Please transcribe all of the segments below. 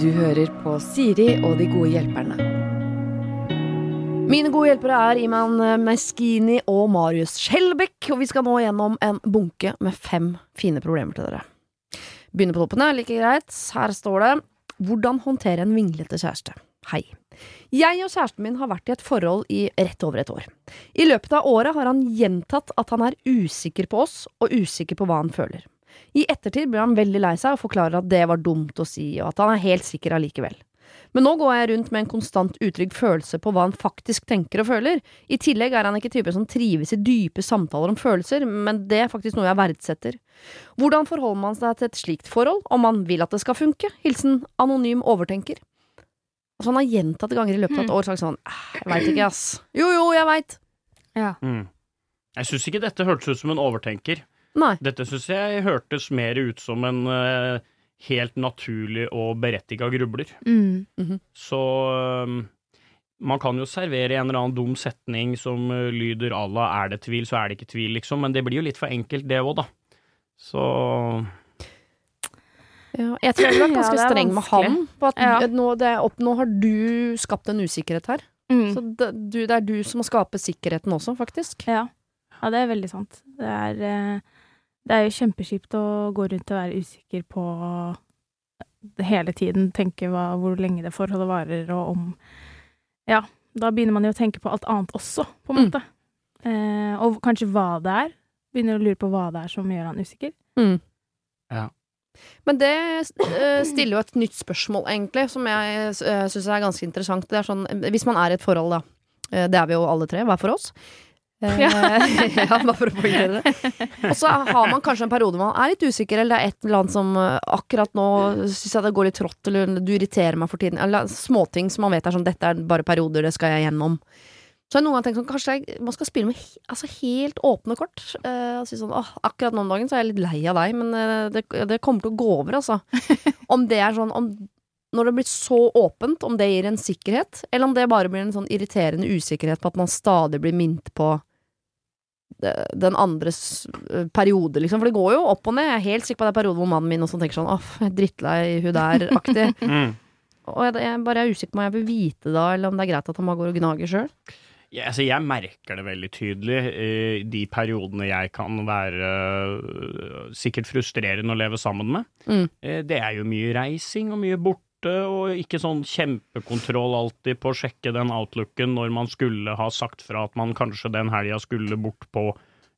Du hører på Siri og de gode hjelperne. Mine gode hjelpere er Iman Meskini og Marius Skjelbekk, og vi skal nå gjennom en bunke med fem fine problemer til dere. Begynner på toppen, like greit. Her står det Hvordan håndtere en vinglete kjæreste. Hei. Jeg og kjæresten min har vært i et forhold i rett over et år. I løpet av året har han gjentatt at han er usikker på oss, og usikker på hva han føler. I ettertid blir han veldig lei seg og forklarer at det var dumt å si, og at han er helt sikker allikevel. Men nå går jeg rundt med en konstant utrygg følelse på hva han faktisk tenker og føler. I tillegg er han ikke typen som trives i dype samtaler om følelser, men det er faktisk noe jeg verdsetter. Hvordan forholder man seg til et slikt forhold, om man vil at det skal funke? Hilsen anonym overtenker. Altså, han har gjentatte ganger i løpet av et år sagt sånn «Ah, Jeg veit ikke, ass. Jo, jo, jeg veit. Ja. Mm. Jeg syns ikke dette hørtes ut som en overtenker. Nei. Dette syns jeg hørtes mer ut som en uh, helt naturlig og berettiga grubler. Mm. Så um, man kan jo servere en eller annen dum setning som uh, lyder à la 'er det tvil, så er det ikke tvil', liksom, men det blir jo litt for enkelt, det òg, da. Så Ja, jeg tror jeg var vært Ja, ganske er streng med han. På at Ja. nå, det er opp, nå har du skapt en usikkerhet her. Mm. Så det, du, det er du som må skape sikkerheten også, faktisk. Ja. ja, det er veldig sant. Det er, eh, det er jo kjempekjipt å gå rundt og være usikker på hele tiden, tenke hva, hvor lenge det forholdet varer, og om Ja, da begynner man jo å tenke på alt annet også, på en Mm. måte. Eh, og kanskje hva det er. Begynner å lure på hva det er som gjør han usikker. Men det eh, stiller jo et nytt spørsmål, egentlig, som jeg uh, syns er ganske interessant. Det er sånn, hvis man er i et forhold, da. eh, det er vi jo alle tre, hver for oss. Eh, ja, bare for å poengtere det. Og så har man kanskje en periode man er litt usikker, eller det er et eller annet som eh, akkurat nå syns jeg det går litt trått, eller du irriterer meg for tiden. Eller småting som man vet er sånn dette er bare perioder, det skal jeg gjennom. Så har jeg noen ganger tenkt sånn, kanskje jeg, man skal spille med altså helt åpne kort. eh, og si sånn, åh, akkurat nå om dagen så er jeg litt lei av deg, men eh, det, det kommer til å gå over, altså. Om det er sånn om, Når det blir så åpent, om det gir en sikkerhet, eller om det bare blir en sånn irriterende usikkerhet på at man stadig blir minnet på den andres eh, periode, liksom. For det går jo opp og ned. Jeg er helt sikker på det er perioder hvor mannen min også tenker sånn åh, drittlei hun der-aktig. mm. og jeg, jeg bare er usikker på om jeg vil vite da, eller om det er greit at han bare går og gnager sjøl. Ja, altså jeg merker det veldig tydelig i de periodene jeg kan være øh, sikkert frustrerende å leve sammen med. Mm. Eh, Det er jo mye reising og mye borte, og ikke sånn kjempekontroll alltid på å sjekke den outlooken når man skulle ha sagt fra at man kanskje den helga skulle bort på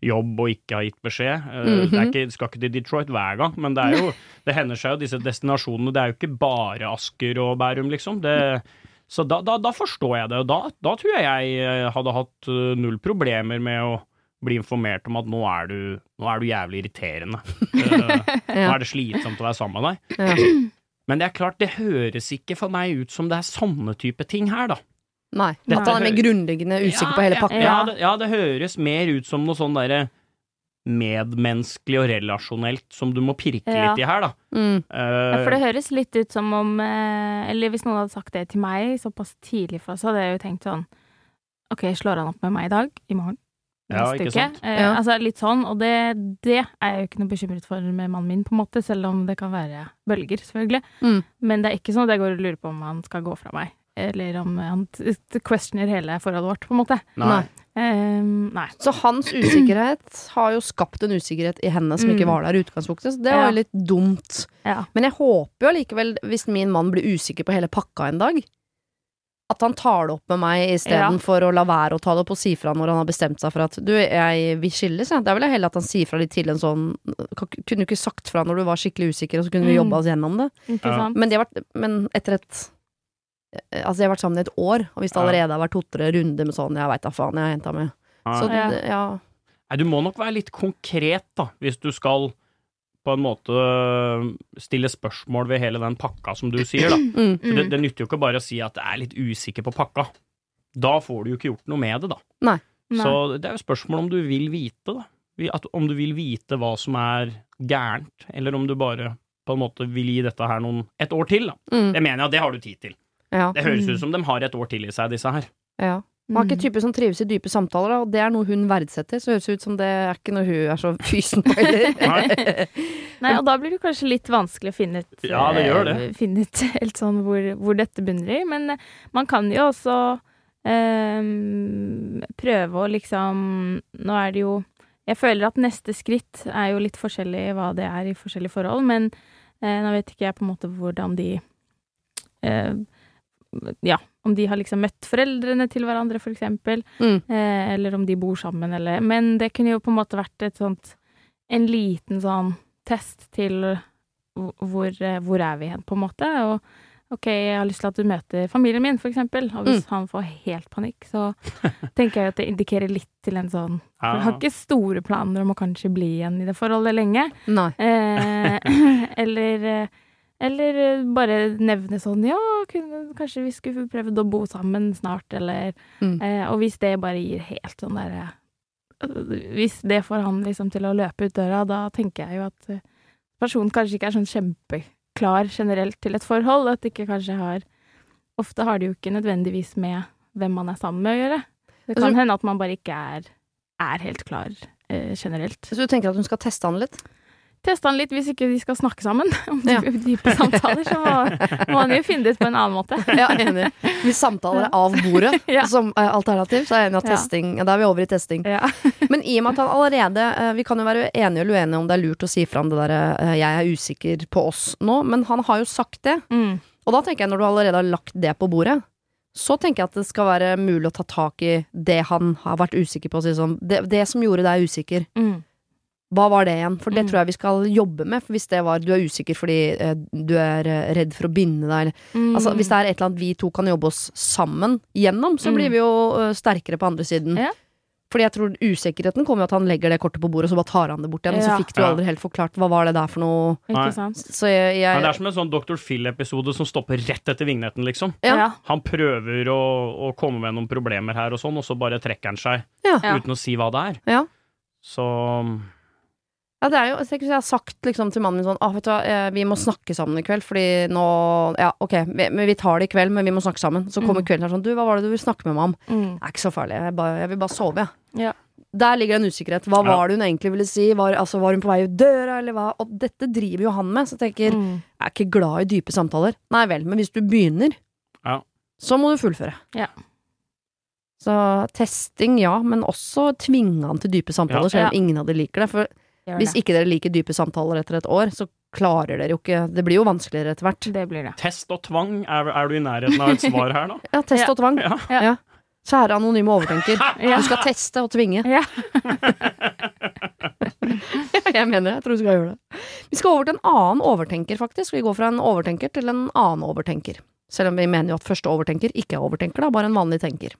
jobb og ikke ha gitt beskjed. Eh, Det er ikke, skal ikke til Detroit hver gang, men det er jo Det hender seg jo disse destinasjonene. Det er jo ikke bare Asker og Bærum, liksom. Det, så da, da, da forstår jeg det, og da, da tror jeg jeg eh, hadde hatt eh, null problemer med å bli informert om at nå er du, nå er du jævlig irriterende. Nå er det slitsomt å være sammen med deg. Ja. Men det er klart, det høres ikke for meg ut som det er sånne type ting her, da. Nei. Dette At han er mer grunnleggende usikker på hele ja, pakka. Ja, ja, det høres mer ut som noe sånn derre medmenneskelig og relasjonelt som du må pirke Ja. litt i her, da. Mm. Uh, Ja, for det høres litt ut som om eh, Eller hvis noen hadde sagt det til meg såpass tidlig for så hadde jeg jo tenkt sånn OK, slår han opp med meg i dag? I morgen? Ja, ikke sant? Eh, Ja. Altså litt sånn, og det, det er jeg jo ikke noe bekymret for med mannen min, på en måte, selv om det kan være bølger, selvfølgelig. Mm. Men det er ikke sånn at jeg går og lurer på om han skal gå fra meg, eller om han questioner hele forholdet vårt, på en måte. Nei. Eh, nei. Så hans usikkerhet har jo skapt en usikkerhet i henne som ikke Mm. var der i utgangspunktet, så det var Ja. litt dumt. Ja. Men jeg håper jo allikevel, hvis min mann blir usikker på hele pakka en dag, at han tar det opp med meg istedenfor å la være å ta det opp og si fra når han har bestemt seg for at du, jeg vil skilles, jeg. Da vil jeg heller at han sier fra litt til en sånn Kunne du ikke sagt fra når du var skikkelig usikker, og så kunne vi Mm. jobba oss gjennom det? Ja. Men, de har vært, men etter et Altså, de har vært sammen i et år, og hvis det allerede har vært to-tre runder med sånn, jeg veit da faen, jeg har henta med Så Ja. det, ja. Nei, du må nok være litt konkret, da, hvis du skal på en måte øh, stille spørsmål ved hele den pakka, som du sier, da. Mm. For det, det nytter jo ikke bare å si at det er litt usikker på pakka. Da får du jo ikke gjort noe med det, da. Nei. Så det er jo spørsmål om du vil vite, da. At, om du vil vite hva som er gærent, eller om du bare på en måte vil gi dette her noen et år til, da. Mm. Det mener jeg, at det har du tid til. Ja. Det høres Mm. ut som de har et år til i seg, disse her. ja. Hun er ikke Mm. type som trives i dype samtaler, og det er noe hun verdsetter. Så høres ut som det er ikke noe hun er så fysen på heller. Nei. Nei, og da blir det kanskje litt vanskelig å finne ut, Ja, det gjør det. eh, finne ut helt sånn hvor, hvor dette bunner i. Men eh, man kan jo også eh, prøve å liksom Nå er det jo Jeg føler at neste skritt er jo litt forskjellig hva det er i forskjellige forhold, men eh, nå vet ikke jeg på en måte hvordan de eh, Ja, om de har liksom møtt foreldrene til hverandre, eksempel. Mm. Eh, eller om de bor sammen, eller Men det kunne jo på en måte vært et sånt En liten sånn test til hvor, eh, hvor er vi hen, på en måte. Og OK, jeg har lyst til at du møter familien min, eksempel. Og hvis han får helt panikk, så tenker jeg at det indikerer litt til en sånn Ja. Jeg har ikke store planer om å kanskje bli igjen i det forholdet lenge. Nei. Eh, eller eh, eller eh, bare nevne sånn Ja, kunne, kanskje vi skulle prøvd å bo sammen snart, eller Mm. eh, Og hvis det bare gir helt sånn derre Hvis det får han liksom til å løpe ut døra, da tenker jeg jo at eh, personen kanskje ikke er sånn kjempeklar generelt til et forhold. At det ikke kanskje har Ofte har det jo ikke nødvendigvis med hvem man er sammen med å gjøre. Det kan Altså- hende at man bare ikke er, er helt klar eh, generelt. Så du tenker at hun skal teste han litt? Teste han litt hvis ikke de skal snakke sammen om Ja. dype, samtaler, så må, må han jo finne det ut på en annen måte. Ja, enig. Hvis samtaler er av bordet Ja. som eh, alternativ, så er jeg enig at Ja. testing Da er vi over i testing. Ja. Men i og med at han allerede eh, Vi kan jo være enige eller uenige om det er lurt å si fra om det derre eh, 'jeg er usikker på oss' nå, men han har jo sagt det. Mm. Og da tenker jeg, når du allerede har lagt det på bordet, så tenker jeg at det skal være mulig å ta tak i det han har vært usikker på. Si sånn, det, det som gjorde deg usikker, Mm. Hva var det igjen? For det Mm. tror jeg vi skal jobbe med. For hvis det var du er usikker fordi eh, du er eh, redd for å binde deg, eller Mm. Altså, hvis det er et eller annet vi to kan jobbe oss sammen gjennom, så Mm. blir vi jo ø, sterkere på andre siden. Ja. Fordi jeg tror usikkerheten kommer jo at han legger det kortet på bordet, og så bare tar han det bort igjen. Og så fikk du Ja. aldri helt forklart hva var det der for noe. Nei. Ikke sant? Så jeg, jeg Men det er som en sånn Dr. Phil-episode som stopper rett etter vignetten, liksom. Ja. Han prøver å, å komme med noen problemer her og sånn, og så bare trekker han seg ja. Ja. uten å si hva det er. Ja. Så ja, det er jo Tenk hvis jeg har sagt liksom til mannen min sånn ah, vet du hva, eh, vi må snakke sammen i kveld, fordi nå Ja, ok, vi, men vi tar det i kveld, men vi må snakke sammen. Så kommer Mm. kvelden her sånn Du, hva var det du ville snakke med meg om? Mm. Det er ikke så farlig, jeg, bare, jeg vil bare sove, jeg. Ja. Der ligger det en usikkerhet. Hva Ja. var det hun egentlig ville si? Var, altså, var hun på vei ut døra, eller hva? Og dette driver jo han med, så jeg tenker Mm. Jeg er ikke glad i dype samtaler. Nei vel, men hvis du begynner, Ja. så må du fullføre. Ja. Så testing, ja, men også tvinge han til dype samtaler, Ja. selv om Ja. ingen av dere liker det. For hvis det. ikke dere liker dype samtaler etter et år, så klarer dere jo ikke Det blir jo vanskeligere etter hvert. Det blir det. test og tvang, er, er du i nærheten av et svar her, da? Ja, test Ja. og tvang. Ja. Ja. Kjære anonyme overtenker. Ja. Du skal teste og tvinge. Ja. jeg mener det. Jeg tror du skal gjøre det. Vi skal over til en annen overtenker, faktisk. Vi går fra en overtenker til en annen overtenker. Selv om vi mener jo at første overtenker ikke er overtenker, da, bare en vanlig tenker.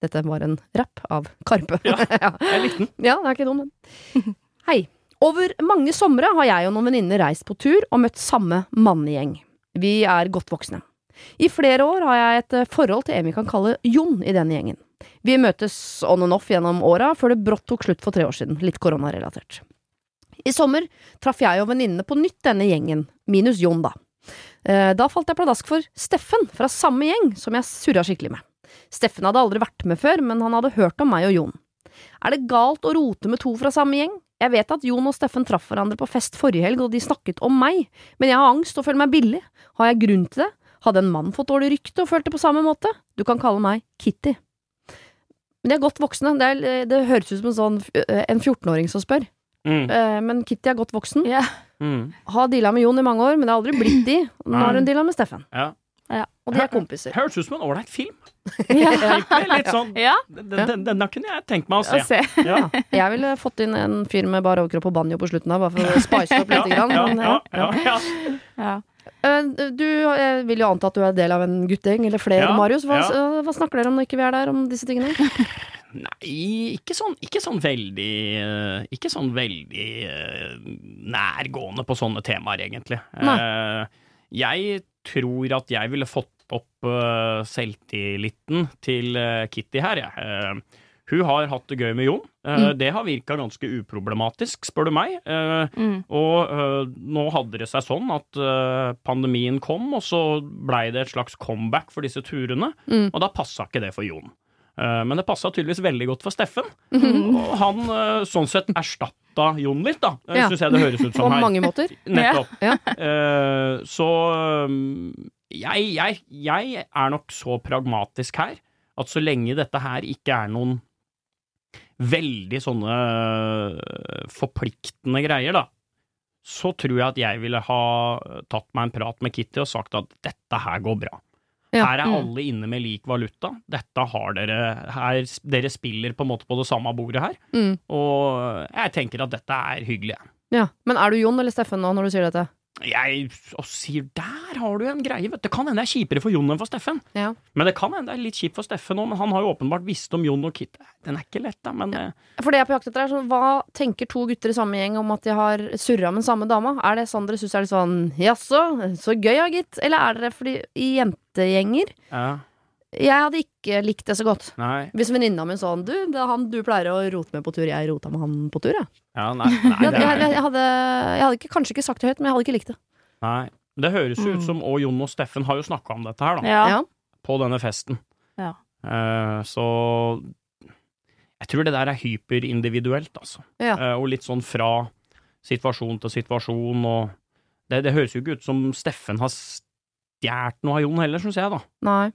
Dette var en rapp av Karpe. Ja. ja. Jeg likte den. Ja, det er ikke dum, den. Hei. Over mange somre har jeg og noen venninner reist på tur og møtt samme mannegjeng. Vi er godt voksne. I flere år har jeg et eh, forhold til en vi kan kalle Jon i denne gjengen. Vi møtes on and off gjennom åra, før det brått tok slutt for tre år siden, litt koronarelatert. I sommer traff jeg og venninnene på nytt denne gjengen, minus Jon, da. Eh, Da falt jeg pladask for Steffen fra samme gjeng som jeg surra skikkelig med. Steffen hadde aldri vært med før, men han hadde hørt om meg og Jon. Er det galt å rote med to fra samme gjeng? Jeg vet at Jon og Steffen traff hverandre på fest forrige helg, og de snakket om meg, men jeg har angst og føler meg billig. Har jeg grunn til det? Hadde en mann fått dårlig rykte og følt det på samme måte? Du kan kalle meg Kitty. Men de er godt voksne. Det, er, det høres ut som en sånn eh, en 14-åring som spør. Mm. Eh, Men Kitty er godt voksen. Yeah. Mm. Har deala med Jon i mange år, men det har aldri blitt de. Nå har hun deala med Steffen. Ja. Og de er kompiser. Høres ut som en ålreit film. Ja. Litt sånn ja. den, den, kunne jeg tenkt meg å se. Ja. Jeg ville fått inn en fyr med bar overkropp og banjo på slutten av, bare for å spice opp litt. Grann, men, ja, ja. ja, ja. Ja. Eh, Du vil jo anta at du er del av en guttegjeng, eller flere, Ja, Marius. Hva, ja. eh, hva snakker dere om når ikke vi er der, om disse tingene? Nei, ikke sånn, ikke sånn veldig eh, Ikke sånn veldig eh, nærgående på sånne temaer, egentlig. Nei. jeg tror at jeg ville fått opp uh, selvtilliten til uh, Kitty her, jeg. Uh, hun har hatt det gøy med Jon. Eh, Mm. Det har virka ganske uproblematisk, spør du meg. Eh, Mm. Og nå hadde det seg sånn at pandemien kom, og så blei det et slags comeback for disse turene. Mm. Og da passa ikke det for Jon. Eh, men det passa tydeligvis veldig godt for Steffen, Mm. og han eh, sånn sett erstatta Jon litt, da, Ja. syns jeg det høres ut På som her. mange måter. Nettopp. Ja. Ja. så um, jeg, jeg, jeg er nok så pragmatisk her at så lenge dette her ikke er noen veldig sånne forpliktende greier, da, så tror jeg at jeg ville ha tatt meg en prat med Kitty og sagt at dette her går bra. Ja. Her er Mm. alle inne med lik valuta. Dette har dere her, Dere spiller på en måte på det samme bordet her. Mm. Og jeg tenker at dette er hyggelig. Ja. Men er du Jon eller Steffen nå når du sier dette? Jeg og sier der har du en greie, vet du. Det kan hende det er kjipere for Jon enn for Steffen. Ja. Men det kan hende det er litt kjipt for Steffen òg, men han har jo åpenbart visst om Jon og Kit. Den er ikke lett, da, men ja. For det jeg er på jakt etter, er sånn Hva tenker to gutter i samme gjeng om at de har surra med samme dama? Er det sånn dere syns er litt sånn Jaså, så gøy ja, gitt. Eller er dere fordi i jentegjenger ja, Jeg hadde ikke likt det så godt. Nei. Hvis venninna mi sånn Du, det er han du pleier å rote med på tur, jeg rota med han på tur, jeg. Ja, nei, nei, Jeg, det, jeg, er, jeg, hadde, jeg hadde ikke, kanskje ikke sagt det høyt, men jeg hadde ikke likt det. nei. det høres jo ut Mm. som og Jon og Steffen har jo snakka om dette her, da. Ja. Ja. På denne festen. Ja. Eh, så jeg tror det der er hyperindividuelt, altså. Ja. Eh, og litt sånn fra situasjon til situasjon, og det, det høres jo ikke ut som Steffen har stjålet noe av Jon heller, syns jeg, da. Nei.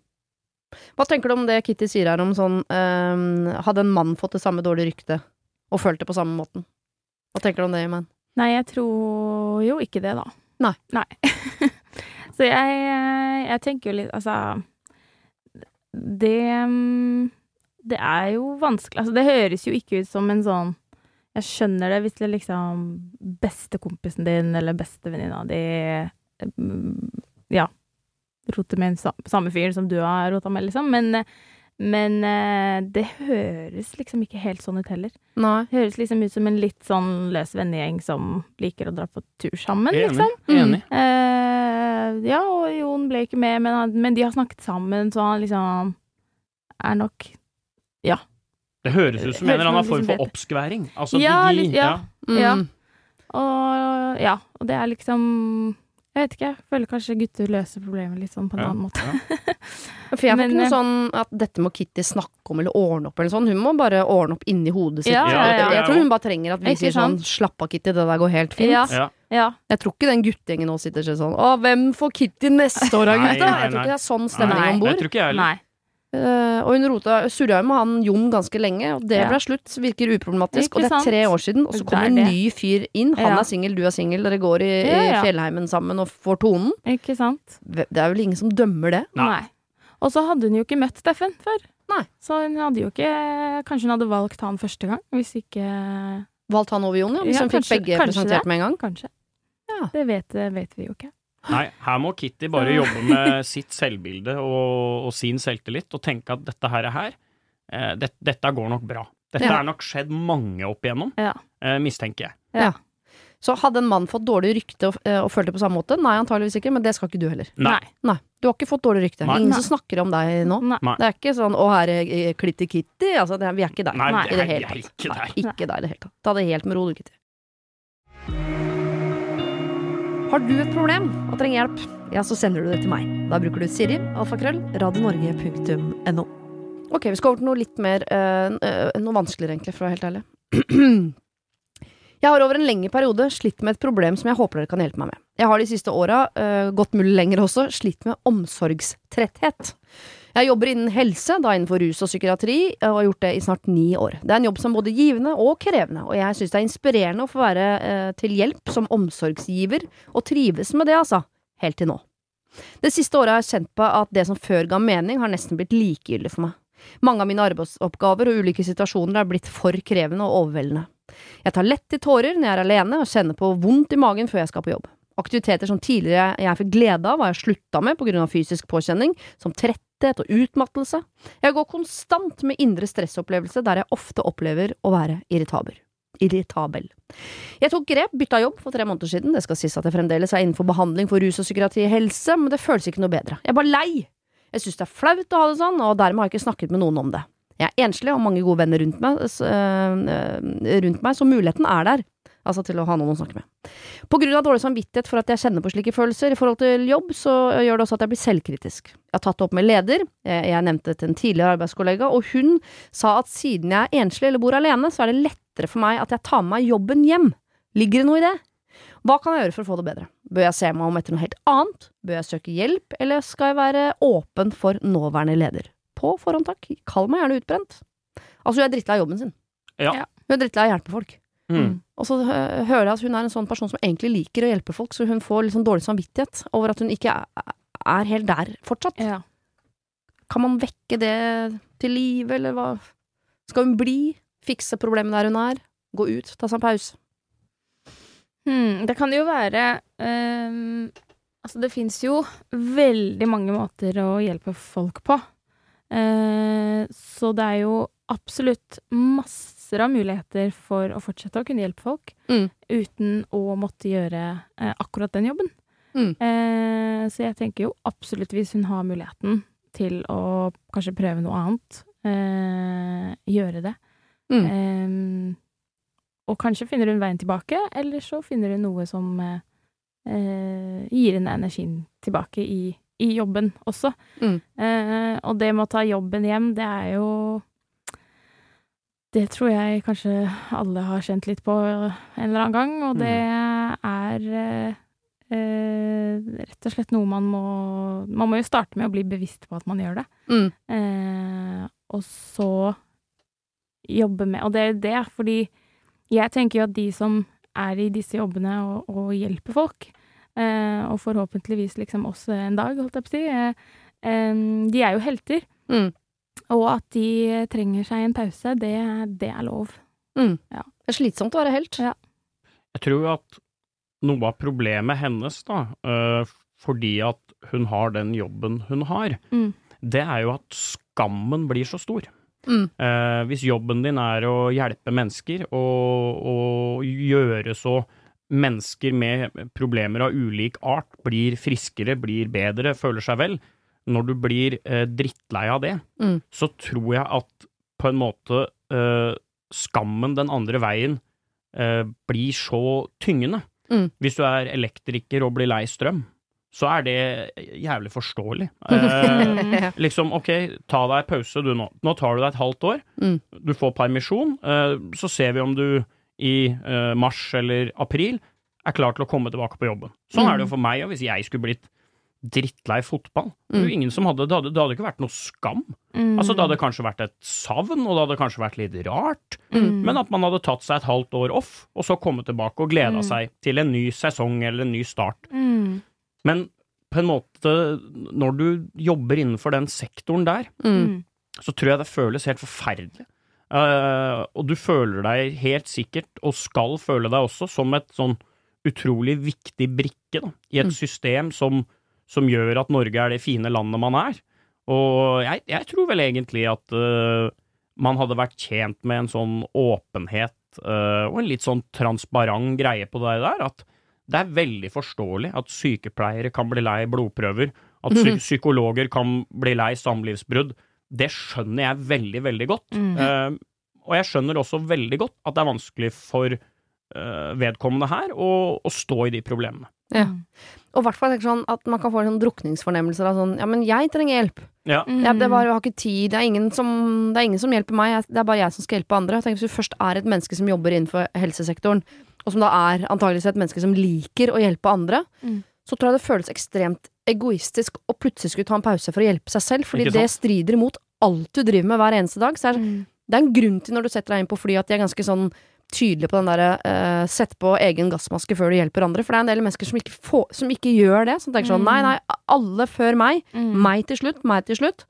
Hva tenker du om det Kitty sier her om sånn ehm, Hadde en mann fått det samme dårlige ryktet og følt det på samme måten? Hva tenker du om det, Iman? Nei, jeg tror jo ikke det, da. Nei. Så jeg, jeg tenker jo litt Altså Det mm, Det er jo vanskelig Altså, det høres jo ikke ut som en sånn Jeg skjønner det hvis det liksom bestekompisen din eller bestevenninna di mm, Ja. Roter med en samme fyr som du har rota med, liksom. Men, men eh, det høres liksom ikke helt sånn ut heller. Nei. Det høres liksom ut som en litt sånn løs vennegjeng som liker å dra på tur sammen, Enig. liksom. Enig. Uh, ja, og Jon ble ikke med, men, han- men de har snakket sammen, så han liksom er nok Ja. Det høres ut som en eller annen form liksom for vet. oppskværing. Altså, Ja, de, litt- ja. Mm. Ja. Og ja, og det er liksom Jeg vet ikke, jeg føler kanskje gutter løser problemet litt sånn på en Ja, annen måte. ja. For jeg får ikke noe eh, sånn at dette må Kitty snakke om eller ordne opp eller sånn. Hun må bare ordne opp inni hodet sitt. Ja, ja, ja, Jeg tror hun bare trenger at vi sier sånn? Slapp av, Kitty, det der går helt fint. Ja. Ja. Ja. Jeg tror ikke den guttegjengen nå sitter og sier sånn Å, hvem får Kitty neste år da, gutta? Jeg tror ikke det er sånn stemning om bord. Eh, og hun rota, surra med han Jon ganske lenge, og det Ja. ble slutt. Virker uproblematisk. Og det er tre år siden, og så kommer er en ny fyr inn. Han Ja. er singel, du er singel, dere går i, Ja, i fjellheimen sammen og får tonen. Ikke sant? Det er vel ingen som dømmer det? Nei. Og så hadde hun jo ikke møtt Steffen før. Nei. Så hun hadde jo ikke Kanskje hun hadde valgt han første gang, hvis ikke Valgt han over Jon, ja? Hvis Ja, hun fikk begge presentert det. med en gang? Kanskje. Ja. Det vet, vet vi jo ikke. Nei, her må Kitty bare jobbe med sitt selvbilde og, og sin selvtillit, og tenke at dette her er her. Eh, det, dette går nok bra. Dette Ja. er nok skjedd mange opp igjennom, Ja. eh, mistenker jeg. Ja. Så hadde en mann fått dårlig rykte og, eh, og følt det på samme måte? Nei, antageligvis ikke, men det skal ikke du heller. Nei. Nei, Du har ikke fått dårlig rykte. Nei. Ingen Nei. som snakker om deg nå. Nei. Det er ikke sånn 'Å, her er Klitty Kitty'. Altså, det er, vi er ikke der. Nei, Nei, det I det er hele jeg tatt. ikke Nei, der. ikke der i det hele tatt. Ta det helt med ro, du, Kitty. Har du et problem og trenger hjelp, ja, så sender du det til meg. Da bruker du Siri, alfakrøll, radionorge.no. Ok, vi skal over til noe litt mer eh, eh, Noe vanskeligere, egentlig, for å være helt ærlig. Jeg har over en lengre periode slitt med et problem som jeg håper dere kan hjelpe meg med. Jeg har de siste åra, uh, godt mulig lenger også, slitt med omsorgstretthet. Jeg jobber innen helse, da innenfor rus og psykiatri, og har gjort det i snart ni år. Det er en jobb som er både givende og krevende, og jeg syns det er inspirerende å få være eh, til hjelp som omsorgsgiver, og trives med det, altså. Helt til nå. Det siste året har jeg kjent på at det som før ga mening, har nesten blitt likegyldig for meg. Mange av mine arbeidsoppgaver og ulike situasjoner er blitt for krevende og overveldende. Jeg tar lett til tårer når jeg er alene og kjenner på vondt i magen før jeg skal på jobb. Aktiviteter som tidligere jeg fikk glede av, har jeg slutta med av fysisk påkjenning, som tretthet og utmattelse. Jeg går konstant med indre stressopplevelse der jeg ofte opplever å være irritabel. Irritabel. Jeg tok grep, bytta jobb for tre måneder siden, det skal sies at jeg fremdeles er innenfor behandling for rus og psykiatri i helse, men det føles ikke noe bedre. Jeg er bare lei! Jeg synes det er flaut å ha det sånn, og dermed har jeg ikke snakket med noen om det. Jeg er enslig og mange gode venner rundt meg, øh, øh, rundt meg så muligheten er der. Altså til å ha noen å snakke med. På grunn av dårlig samvittighet for at jeg kjenner på slike følelser i forhold til jobb, så gjør det også at jeg blir selvkritisk. Jeg har tatt det opp med leder, jeg, jeg nevnte det til en tidligere arbeidskollega, og hun sa at siden jeg er enslig eller bor alene, så er det lettere for meg at jeg tar med meg jobben hjem. Ligger det noe i det? Hva kan jeg gjøre for å få det bedre? Bør jeg se meg om etter noe helt annet? Bør jeg søke hjelp, eller skal jeg være åpen for nåværende leder? På forhånd, takk. Kall meg gjerne utbrent. Altså, hun er drittlei jobben sin. Ja. Ja. Hun er drittlei av å hjelpe folk. Mm. Og så hører jeg at hun er en sånn person som egentlig liker å hjelpe folk, så hun får litt sånn dårlig samvittighet over at hun ikke er, er helt der fortsatt. Ja. Kan man vekke det til live, eller hva? Skal hun bli? Fikse problemet der hun er? Gå ut? Ta seg en pause? Hmm, det kan jo være um, Altså, det fins jo veldig mange måter å hjelpe folk på. Uh, så det er jo absolutt masser av muligheter for å fortsette å kunne hjelpe folk Mm. uten å måtte gjøre eh, akkurat den jobben. Mm. Eh, så jeg tenker jo absolutt, hvis hun har muligheten til å kanskje prøve noe annet, eh, gjøre det. Mm. Eh, og kanskje finner hun veien tilbake, eller så finner hun noe som eh, eh, gir henne energien tilbake i, i jobben også. Mm. Eh, og det med å ta jobben hjem, det er jo Det tror jeg kanskje alle har kjent litt på en eller annen gang, og det er eh, eh, rett og slett noe man må Man må jo starte med å bli bevisst på at man gjør det. Mm. Eh, og så jobbe med Og det er jo det, fordi jeg tenker jo at de som er i disse jobbene og, og hjelper folk, eh, og forhåpentligvis liksom oss en dag, holdt jeg på å si, eh, eh, de er jo helter. Mm. Og at de trenger seg en pause, det, det er lov. Mm. Ja. Det er slitsomt å være helt. Ja. Jeg tror at noe av problemet hennes, da, øh, fordi at hun har den jobben hun har, Mm. det er jo at skammen blir så stor. Mm. Eh, hvis jobben din er å hjelpe mennesker og, og gjøre så mennesker med problemer av ulik art blir friskere, blir bedre, føler seg vel, når du blir eh, drittlei av det, Mm. så tror jeg at på en måte eh, skammen den andre veien eh, blir så tyngende. Mm. Hvis du er elektriker og blir lei strøm, så er det jævlig forståelig. Eh, liksom, ok, ta deg pause du nå. Nå tar du deg et halvt år. Mm. Du får permisjon. eh, så ser vi om du i eh, mars eller april er klar til å komme tilbake på jobben. Sånn Mm. er det jo for meg, og hvis jeg skulle blitt drittlei fotball det, Mm. ingen som hadde, det, hadde, det hadde ikke vært noe skam. Mm. Altså, det hadde kanskje vært et savn, og det hadde kanskje vært litt rart, Mm. men at man hadde tatt seg et halvt år off, og så kommet tilbake og gleda Mm. seg til en ny sesong eller en ny start. mm. Men på en måte, når du jobber innenfor den sektoren der, Mm. Så tror jeg det føles helt forferdelig. Uh, og du føler deg helt sikkert, og skal føle deg også, som et sånn utrolig viktig brikke da, i et system som, som gjør at Norge er det fine landet man er. Og jeg, jeg tror vel egentlig at uh, man hadde vært tjent med en sånn åpenhet uh, og en litt sånn transparent greie på det der, at det er veldig forståelig at sykepleiere kan bli lei blodprøver, at psy Mhm. psykologer kan bli lei samlivsbrudd. Det skjønner jeg veldig, veldig godt. Mm. Eh, og jeg skjønner også veldig godt at det er vanskelig for vedkommende her og, og stå i de problemene. Ja. Mm. Og i hvert fall sånn at man kan få sånn drukningsfornemmelser av sånn Ja, men jeg trenger hjelp. Ja. Mm. Jeg, det var, jeg har ikke tid. Det er, ingen som, det er ingen som hjelper meg. Det er bare jeg som skal hjelpe andre. Tenk, hvis du først er et menneske som jobber innenfor helsesektoren, og som da er antageligvis et menneske som liker å hjelpe andre, Mm. så tror jeg det føles ekstremt egoistisk å plutselig skulle ta en pause for å hjelpe seg selv, fordi det strider mot alt du driver med hver eneste dag. Så er, Mm. det er en grunn til når du setter deg inn på fly at de er ganske sånn tydelige på den derre uh, sett på egen gassmaske før du hjelper andre, for det er en del mennesker som ikke, får, som ikke gjør det. Som tenker sånn Mm. nei, nei, alle før meg. Mm. Meg til slutt, meg til slutt.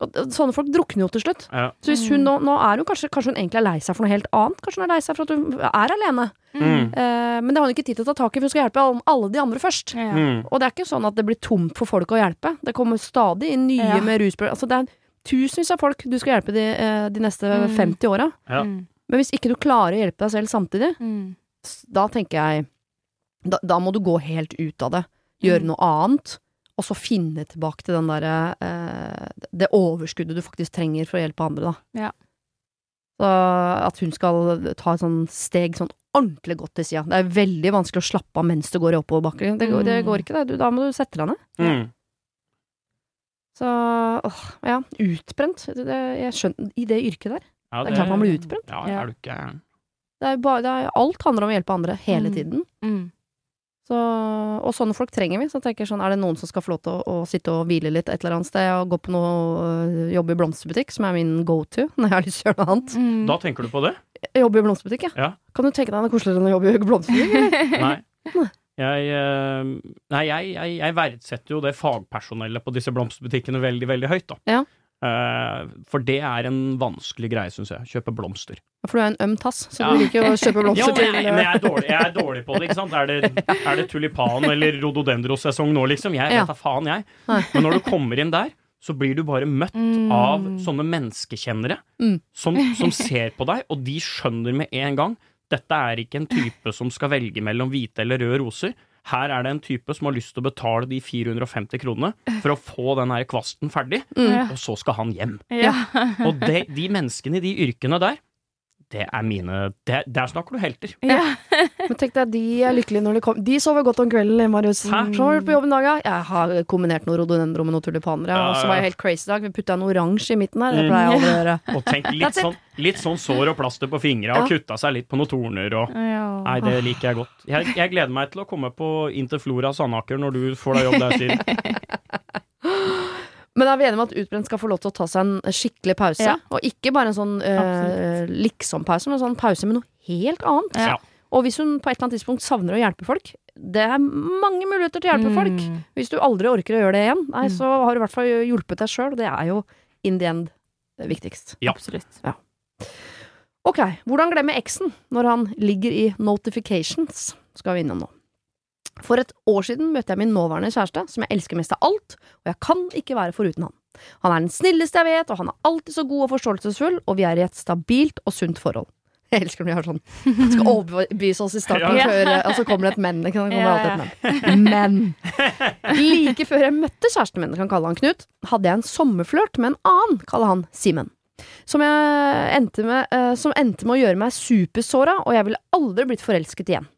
Og sånne folk drukner jo til slutt. Ja. Så hvis hun Mm. nå, nå er hun kanskje, kanskje hun egentlig er lei seg for noe helt annet. Kanskje hun er lei seg for at hun er alene. Mm. Uh, men det har hun ikke tid til å ta tak i, for hun skal hjelpe alle, alle de andre først. Ja. Mm. Og det er ikke sånn at det blir tomt for folk å hjelpe. Det kommer stadig inn nye Ja. med rusproblemer. Altså, det er tusenvis av folk du skal hjelpe de, eh, de neste Mm. 50 åra. Ja. Mm. Men hvis ikke du klarer å hjelpe deg selv samtidig, Mm. da tenker jeg Da, da må du gå helt ut av det. Gjøre Mm. noe annet. Og så finne tilbake til den derre eh, Det overskuddet du faktisk trenger for å hjelpe andre, da. Ja. Så at hun skal ta et sånn steg sånn ordentlig godt til sida. Det er veldig vanskelig å slappe av mens du går i oppoverbakker. Det, går- det Mm. går ikke, det. Du, da må du sette deg ned. Mm. Så åh, ja, utbrent. Det, det, jeg skjønner, I det yrket der. Ja, Det er klart man blir utbrent. Ja, er du ikke Det er bare, det er, alt handler om å hjelpe andre hele Mm. tiden. Mm. Så, og sånne folk trenger vi. Så jeg tenker sånn, Er det noen som skal få lov til å, å sitte og hvile litt et eller annet sted og gå på noe øh, jobb i blomsterbutikk, som er min go to når jeg har lyst til å gjøre noe annet? Mm. Da tenker du på det? Jobbe i blomsterbutikk, ja. Ja. Kan du tenke deg noe koseligere enn å jobbe i blomsterbutikk? Nei. Jeg, eh, nei, jeg, jeg, jeg verdsetter jo det fagpersonellet på disse blomsterbutikkene veldig, veldig høyt, da. Ja. Eh, for det er en vanskelig greie, syns jeg. Kjøpe blomster. For du er en øm tass, så Ja. du liker å kjøpe Ja, blomster men jeg, men jeg, er dårlig, jeg er dårlig på det, ikke sant. Er det, er det tulipan eller rhododendrosesong nå, liksom? Jeg vet da faen, jeg. Men når du kommer inn der, så blir du bare møtt Mm. av sånne menneskekjennere Mm. som, som ser på deg, og de skjønner med en gang dette er ikke en type som skal velge mellom hvite eller røde roser. Her er det en type som har lyst til å betale de 450 kronene for å få den her kvasten ferdig, Mm. og så skal han hjem. Ja. Og de, de menneskene i de yrkene der, det er mine det, Der snakker du helter. Ja. Men tenk deg, de er lykkelige når de kommer. De sover godt om kvelden, Marius. Hæ? Har på jobb en dag, ja. Jeg har kombinert noe rhododendron med noe tulipaner, ja. Og så var jeg helt crazy i dag. Vi putta en oransje i midten her. Det Mm. pleier jeg aldri å gjøre. Og tenk litt sånn, litt sånn sår og plaster på fingra, og kutta seg litt på noen torner og Nei, det liker jeg godt. Jeg, jeg gleder meg til å komme på Interflora Sandaker når du får deg jobb der, Siri. Men er vi enige om at utbrent skal få lov til å ta seg en skikkelig pause? Ja. Og ikke bare en sånn eh, liksom-pause, men en sånn pause med noe helt annet. Ja. Og hvis hun på et eller annet tidspunkt savner å hjelpe folk, det er mange muligheter til å hjelpe folk. Mm. Hvis du aldri orker å gjøre det igjen, nei, Mm. så har du i hvert fall hjulpet deg sjøl. Det er jo in the end viktigst. Ja. Absolutt. Ok, hvordan glemme eksen når han ligger i notifications, skal vi innom nå. For et år siden møtte jeg min nåværende kjæreste, som jeg elsker mest av alt, og jeg kan ikke være foruten han. Han er den snilleste jeg vet, og han er alltid så god og forståelsesfull, og vi er i et stabilt og sunt forhold. Jeg elsker når vi har sånn Skal overbevise oss i starten, Ja. før, og så kommer det et men. Det kan alltid et men. Men like før jeg møtte kjæresten min, kan kalle han Knut, hadde jeg en sommerflørt med en annen, kaller han Simen. Som, jeg endte med, eh, som endte med å gjøre meg supersåra, og jeg ville aldri blitt forelsket igjen.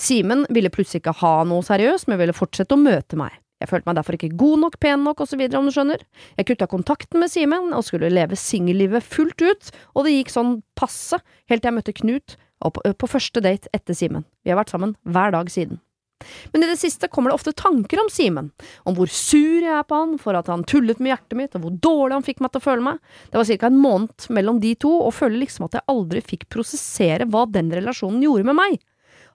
Simen ville plutselig ikke ha noe seriøst, men ville fortsette å møte meg. Jeg følte meg derfor ikke god nok, pen nok osv., om du skjønner. Jeg kutta kontakten med Simen og skulle leve singellivet fullt ut, og det gikk sånn passe helt til jeg møtte Knut på, på første date etter Simen. Vi har vært sammen hver dag siden. Men i det siste kommer det ofte tanker om Simen, om hvor sur jeg er på han for at han tullet med hjertet mitt, og hvor dårlig han fikk meg til å føle meg. Det var ca. en måned mellom de to, og føler liksom at jeg aldri fikk prosessere hva den relasjonen gjorde med meg.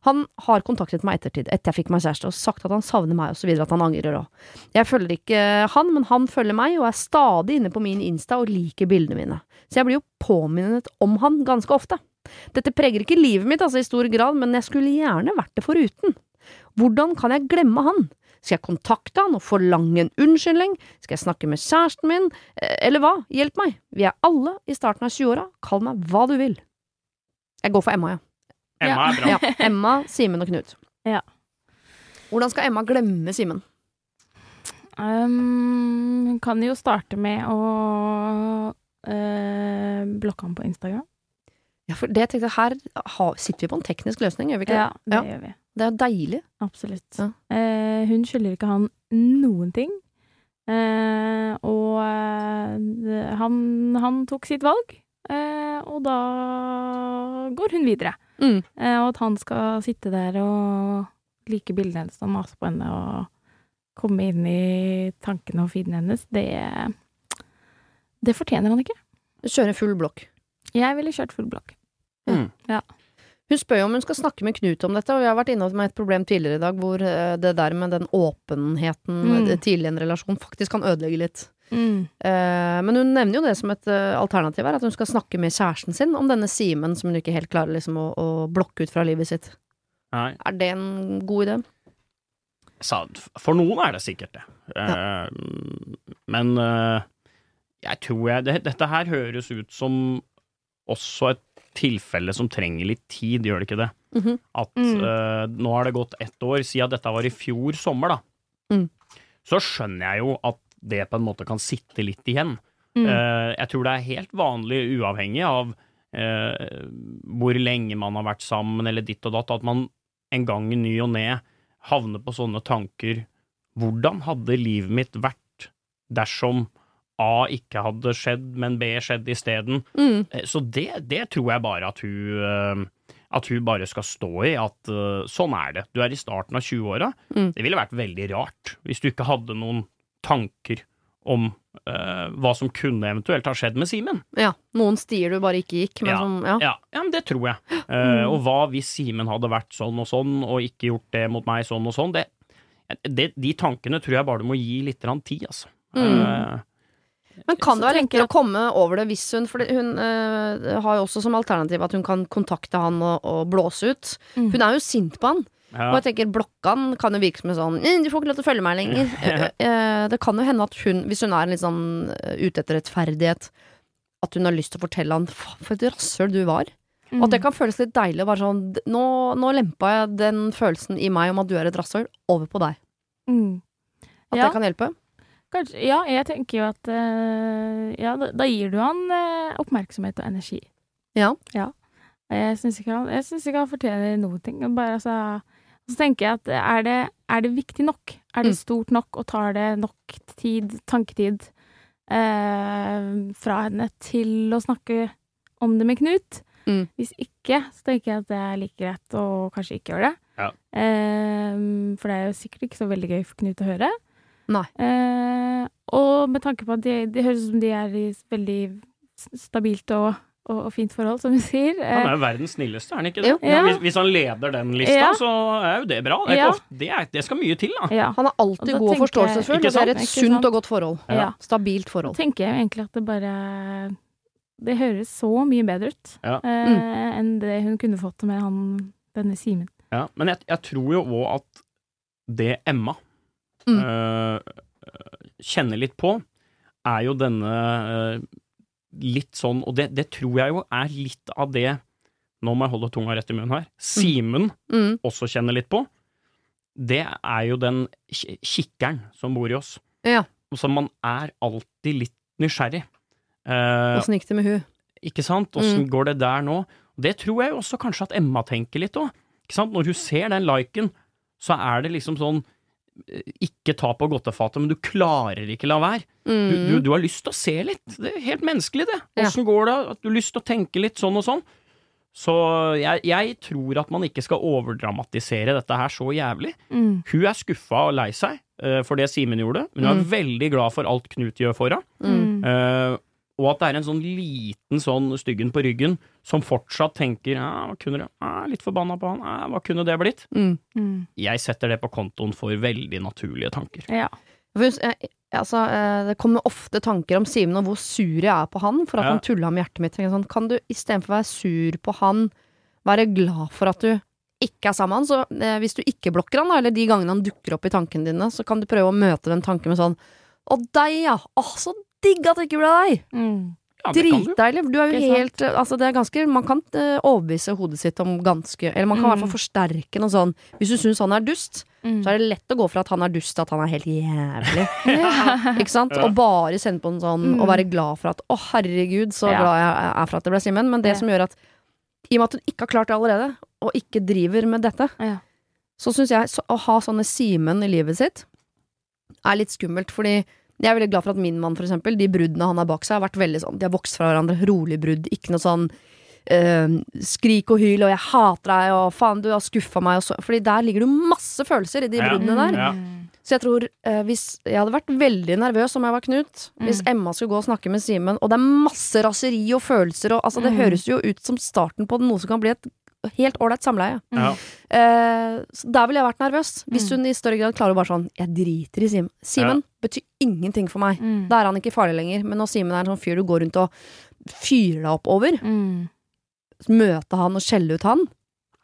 Han har kontaktet meg ettertid, etter jeg fikk meg kjæreste, og sagt at han savner meg, videre, at han angrer òg. Jeg følger ikke han, men han følger meg, og er stadig inne på min Insta og liker bildene mine. Så jeg blir jo påminnet om han ganske ofte. Dette preger ikke livet mitt, altså, i stor grad, men jeg skulle gjerne vært det foruten. Hvordan kan jeg glemme han? Skal jeg kontakte han og forlange en unnskyldning? Skal jeg snakke med kjæresten min? Eh, Eller hva? Hjelp meg. Vi er alle i starten av 20-åra. Kall meg hva du vil. Jeg går for Emma, ja. Emma er bra. ja. Emma, Simen og Knut. Ja. Hvordan skal Emma glemme Simen? Um, Hun kan jo starte med å uh, blokke ham på Instagram. Ja, for det jeg Her har, sitter vi på en teknisk løsning, gjør vi ikke det? Ja, det Ja. gjør vi. Det er deilig. Absolutt. Ja. Uh, hun skylder ikke han noen ting. Uh, og han, han tok sitt valg, eh, og da går hun videre. Mm. Eh, og at han skal sitte der og like bildene hennes og mase på henne og komme inn i tankene og feeden hennes, det Det fortjener han ikke. Kjøre full blokk. Jeg ville kjørt full blokk. Mm. Hun spør jo om hun skal snakke med Knut om dette, og vi har vært innom et problem tidligere i dag hvor eh, det der med den åpenheten Mm. eh, tidlig i en relasjon faktisk kan ødelegge litt. Mm. Eh, men hun nevner jo det som et eh, alternativ her, at hun skal snakke med kjæresten sin om denne Simen som hun ikke helt klarer liksom å, å blokke ut fra livet sitt. Nei. Er det en god idé? for noen er det sikkert det. Eh, men jeg tror jeg det, Dette her høres ut som også et tilfelle som trenger litt tid, gjør det ikke det? Mhm. At Mm. eh, nå har det gått ett år siden dette var i fjor sommer, da. Mm. Så skjønner jeg jo at det på en måte kan sitte litt igjen. Mm. Eh, jeg tror det er helt vanlig, uavhengig av eh, hvor lenge man har vært sammen, eller ditt og datt, at man en gang i ny og ne havner på sånne tanker Hvordan hadde livet mitt vært dersom A ikke hadde skjedd, men B skjedde isteden? Mm. Eh, Så det, det tror jeg bare at hun at hun bare skal stå i at sånn er det. Du er i starten av 20-åra. Mm. Det ville vært veldig rart hvis du ikke hadde noen tanker om uh, hva som kunne eventuelt ha skjedd med Simen. Ja. Noen stier du bare ikke gikk, men Ja. som Ja. Ja, ja, men det tror jeg. Uh, og hva hvis Simen hadde vært sånn og sånn, og ikke gjort det mot meg sånn og sånn, det, det, de tankene tror jeg bare du må gi litt tid, altså. Mm. Uh, Men kan det være enklere å komme over det hvis hun For hun øh, har jo også som alternativ at hun kan kontakte han og, og blåse ut. Mm. Hun er jo sint på han. Ja. Og jeg tenker blokkene kan jo virke som en sånn «Mm, 'Du får ikke lov til å følge meg lenger'. Eh, eh, det kan jo hende at hun, hvis hun er litt sånn eh, ute etter rettferdighet, at hun har lyst til å fortelle han 'faen, for et rasshøl du var'. Mm. Og at det kan føles litt deilig å være sånn nå, 'Nå lempa jeg den følelsen i meg om at du er et rasshøl, over på deg'. Mm. At Ja. det kan hjelpe. Kanskje, ja, jeg tenker jo at uh, Ja, da, da gir du han uh, oppmerksomhet og energi. Ja. Jeg syns ikke, han- jeg synes ikke han fortjener noen ting. Bare, altså, så tenker jeg at er det, er det viktig nok? Er det Mm. stort nok, og tar det nok tid, tanketid, eh, fra henne til å snakke om det med Knut? Mm. Hvis ikke, så tenker jeg at det er like greit å kanskje ikke gjøre det. Ja. Eh, for det er jo sikkert ikke så veldig gøy for Knut å høre. Nei. Eh, og med tanke på at de, det høres ut som de er i veldig stabilt og, og, og fint forhold, som du sier. Han Eh, er jo verdens snilleste, er han ikke det? Jo. Ja. Hvis, hvis han leder den lista, Ja. så er jo det bra. Det, er Ja. ofte, det, er, det skal mye til, da. ja. Han er alltid og god og forståelsesfull, og det er et sunt og godt forhold. Ja. Stabilt forhold. Da tenker jeg egentlig at det bare Det høres så mye bedre ut Ja. eh, Mm. enn det hun kunne fått med han denne Simen. Ja, men jeg, jeg tror jo òg at det Emma Mm. øh, kjenner litt på, er jo denne øh, litt sånn Og det, det tror jeg jo er litt av det Nå må jeg holde tunga rett i munnen her. Simen Mm. også kjenner litt på. Det er jo den kikkeren som bor i oss. Ja. Så man er alltid litt nysgjerrig. Eh, gikk det med hun? ikke sant? Mm. Går det der nå? Det tror jeg jo også kanskje at Emma tenker litt òg. Når hun ser den liken, så er det liksom sånn eh, Ikke ta på godtefatet, men du klarer ikke la være. Du, Mm. du, du har lyst til å se litt. Det er helt menneskelig, det. Ja. Går det? At du har lyst til å tenke litt sånn og sånn. Så jeg, jeg tror at man ikke skal overdramatisere dette her så jævlig. Mm. Hun er skuffa og lei seg uh, for det Simen gjorde, men hun er Mm. veldig glad for alt Knut gjør for henne. Mm. Eh, og at det er en sånn liten sånn styggen på ryggen som fortsatt tenker ja, hva kunne det, ja, litt forbanna på han, ja, hva kunne det blitt? Mm. Mm. Jeg setter det på kontoen for veldig naturlige tanker. Ja. For, altså, eh, det kommer ofte tanker om Simen og hvor sur jeg er på han for at Ja. han tulla med hjertet mitt. Sånn, kan du istedenfor å være sur på han, være glad for at du ikke er sammen med han? Så eh, hvis du ikke blokker han, eller de gangene han dukker opp i tankene dine, så kan du prøve å møte den tanken med sånn Å, deg, ja! Å, så digg at det ikke ble deg! Mm. Ja. Dritdeilig. Du er jo helt Altså, det er ganske Man kan eh, overbevise hodet sitt om ganske Eller man kan i hvert Mm. fall forsterke noe sånn Hvis du syns han er dust, Mm. så er det lett å gå fra at han er dust til at han er helt jævlig. ja. Ikke sant? Ja. Og bare sende på en sånn Mm. og være glad for at å, herregud, så Ja. glad jeg er for at det ble Simen. Men det Ja. som gjør at i og med at hun ikke har klart det allerede, og ikke driver med dette, Ja. så syns jeg så, å ha sånne Simen i livet sitt er litt skummelt, fordi jeg er veldig glad for at min mann, for eksempel, de bruddene han har bak seg, har vært veldig sånn De har vokst fra hverandre. Rolig brudd. Ikke noe sånn eh, skrik og hyl og 'jeg hater deg' og 'faen, du har skuffa meg' og så Fordi der ligger det jo masse følelser i de Ja. bruddene der. Ja. Mm. Så jeg tror eh, hvis Jeg hadde vært veldig nervøs om jeg var Knut. Hvis Mm. Emma skulle gå og snakke med Simen, og det er masse raseri og følelser og Altså, det Mm. høres jo ut som starten på noe som kan bli et helt ålreit samleie. Ja. Eh, så der ville jeg vært nervøs. Hvis Mm. hun i større grad klarer å bare sånn Jeg driter i Simen. Simen betyr ingenting for meg. Mm. Da er han ikke farlig lenger. Men når Simen er en sånn fyr du går rundt og fyrer deg opp over, Mm. møte han og skjelle ut han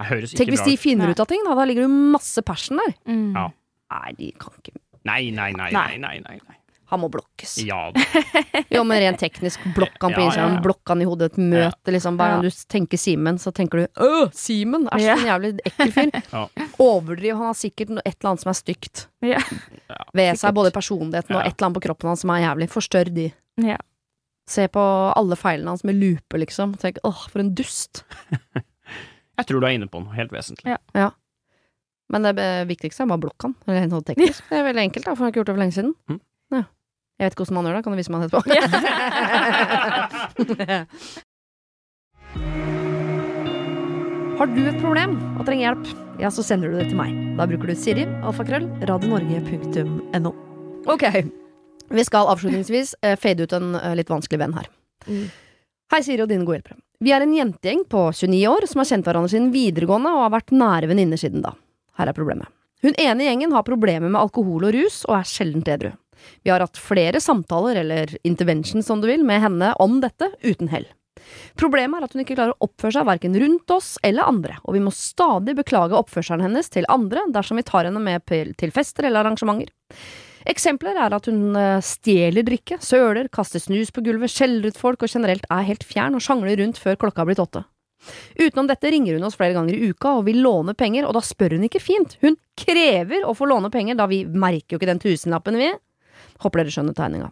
Tenk hvis de finner ut av ting, da. Da ligger det jo masse passion der. Mm. Ja. Nei, de kan ikke Nei, nei, nei, nei, nei, nei, nei. Han må blokkes. Ja. Jo, men rent teknisk, blokk han på Ja, Instagram, ja, ja. blokk han i hodet, et møte, liksom. Hver gang Ja. du tenker Simen, så tenker du øh, Simen! Æsj, Ja. en jævlig ekkel fyr. Ja. Overdriv, han har sikkert et eller annet som er stygt Ja. ved seg, både i personligheten og et eller annet på kroppen hans som er jævlig. Forstørr de. Ja. Se på alle feilene hans med lupe, liksom. Tenk åh, for en dust. Jeg tror du er inne på noe helt vesentlig. Ja. Men det viktigste er bare blokk han. Eller helt teknisk. Det er veldig enkelt, da, for han har ikke gjort det for lenge siden. Mm. Jeg vet ikke hvordan man gjør det, kan du vise meg det etterpå? Har du et problem og trenger hjelp, ja, så sender du det til meg. Da bruker du Siri, alfakrøll, radionorge.no. Ok, vi skal avslutningsvis eh, fade ut en eh, litt vanskelig venn her. Mm. Hei, Siri og dine gode hjelpere. Vi er en jentegjeng på 29 år som har kjent hverandre siden videregående og har vært nære venninner siden da. Her er problemet. Hun ene gjengen har problemer med alkohol og rus og er sjeldent edru. Vi har hatt flere samtaler, eller interventions om du vil, med henne om dette, uten hell. Problemet er at hun ikke klarer å oppføre seg verken rundt oss eller andre, og vi må stadig beklage oppførselen hennes til andre dersom vi tar henne med til fester eller arrangementer. Eksempler er at hun eh, stjeler drikke, søler, kaster snus på gulvet, skjeller ut folk og generelt er helt fjern og sjangler rundt før klokka har blitt åtte. Utenom dette ringer hun oss flere ganger i uka og vil låne penger, og da spør hun ikke fint. Hun krever å få låne penger, da vi merker jo ikke den tusenlappen, vi. Håper dere skjønner tegninga.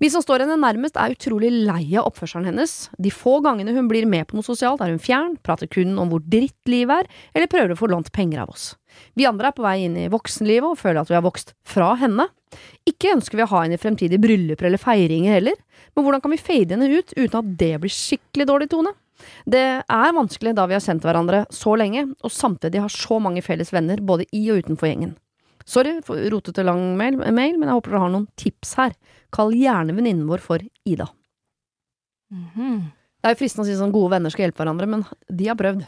Vi som står henne nærmest er utrolig lei av oppførselen hennes. De få gangene hun blir med på noe sosialt, er hun fjern, prater kun om hvor dritt livet er, eller prøver å få lånt penger av oss. Vi andre er på vei inn i voksenlivet og føler at vi har vokst fra henne. Ikke ønsker vi å ha henne i fremtidige brylluper eller feiringer heller, men hvordan kan vi fade henne ut uten at det blir skikkelig dårlig tone? Det er vanskelig da vi har kjent hverandre så lenge, og samtidig har så mange felles venner både i og utenfor gjengen. Sorry for rotete lang mail, mail, men jeg håper dere har noen tips her. Kall gjerne venninnen vår for Ida. Mhm. Det er jo fristende å si sånn gode venner skal hjelpe hverandre, men de har prøvd.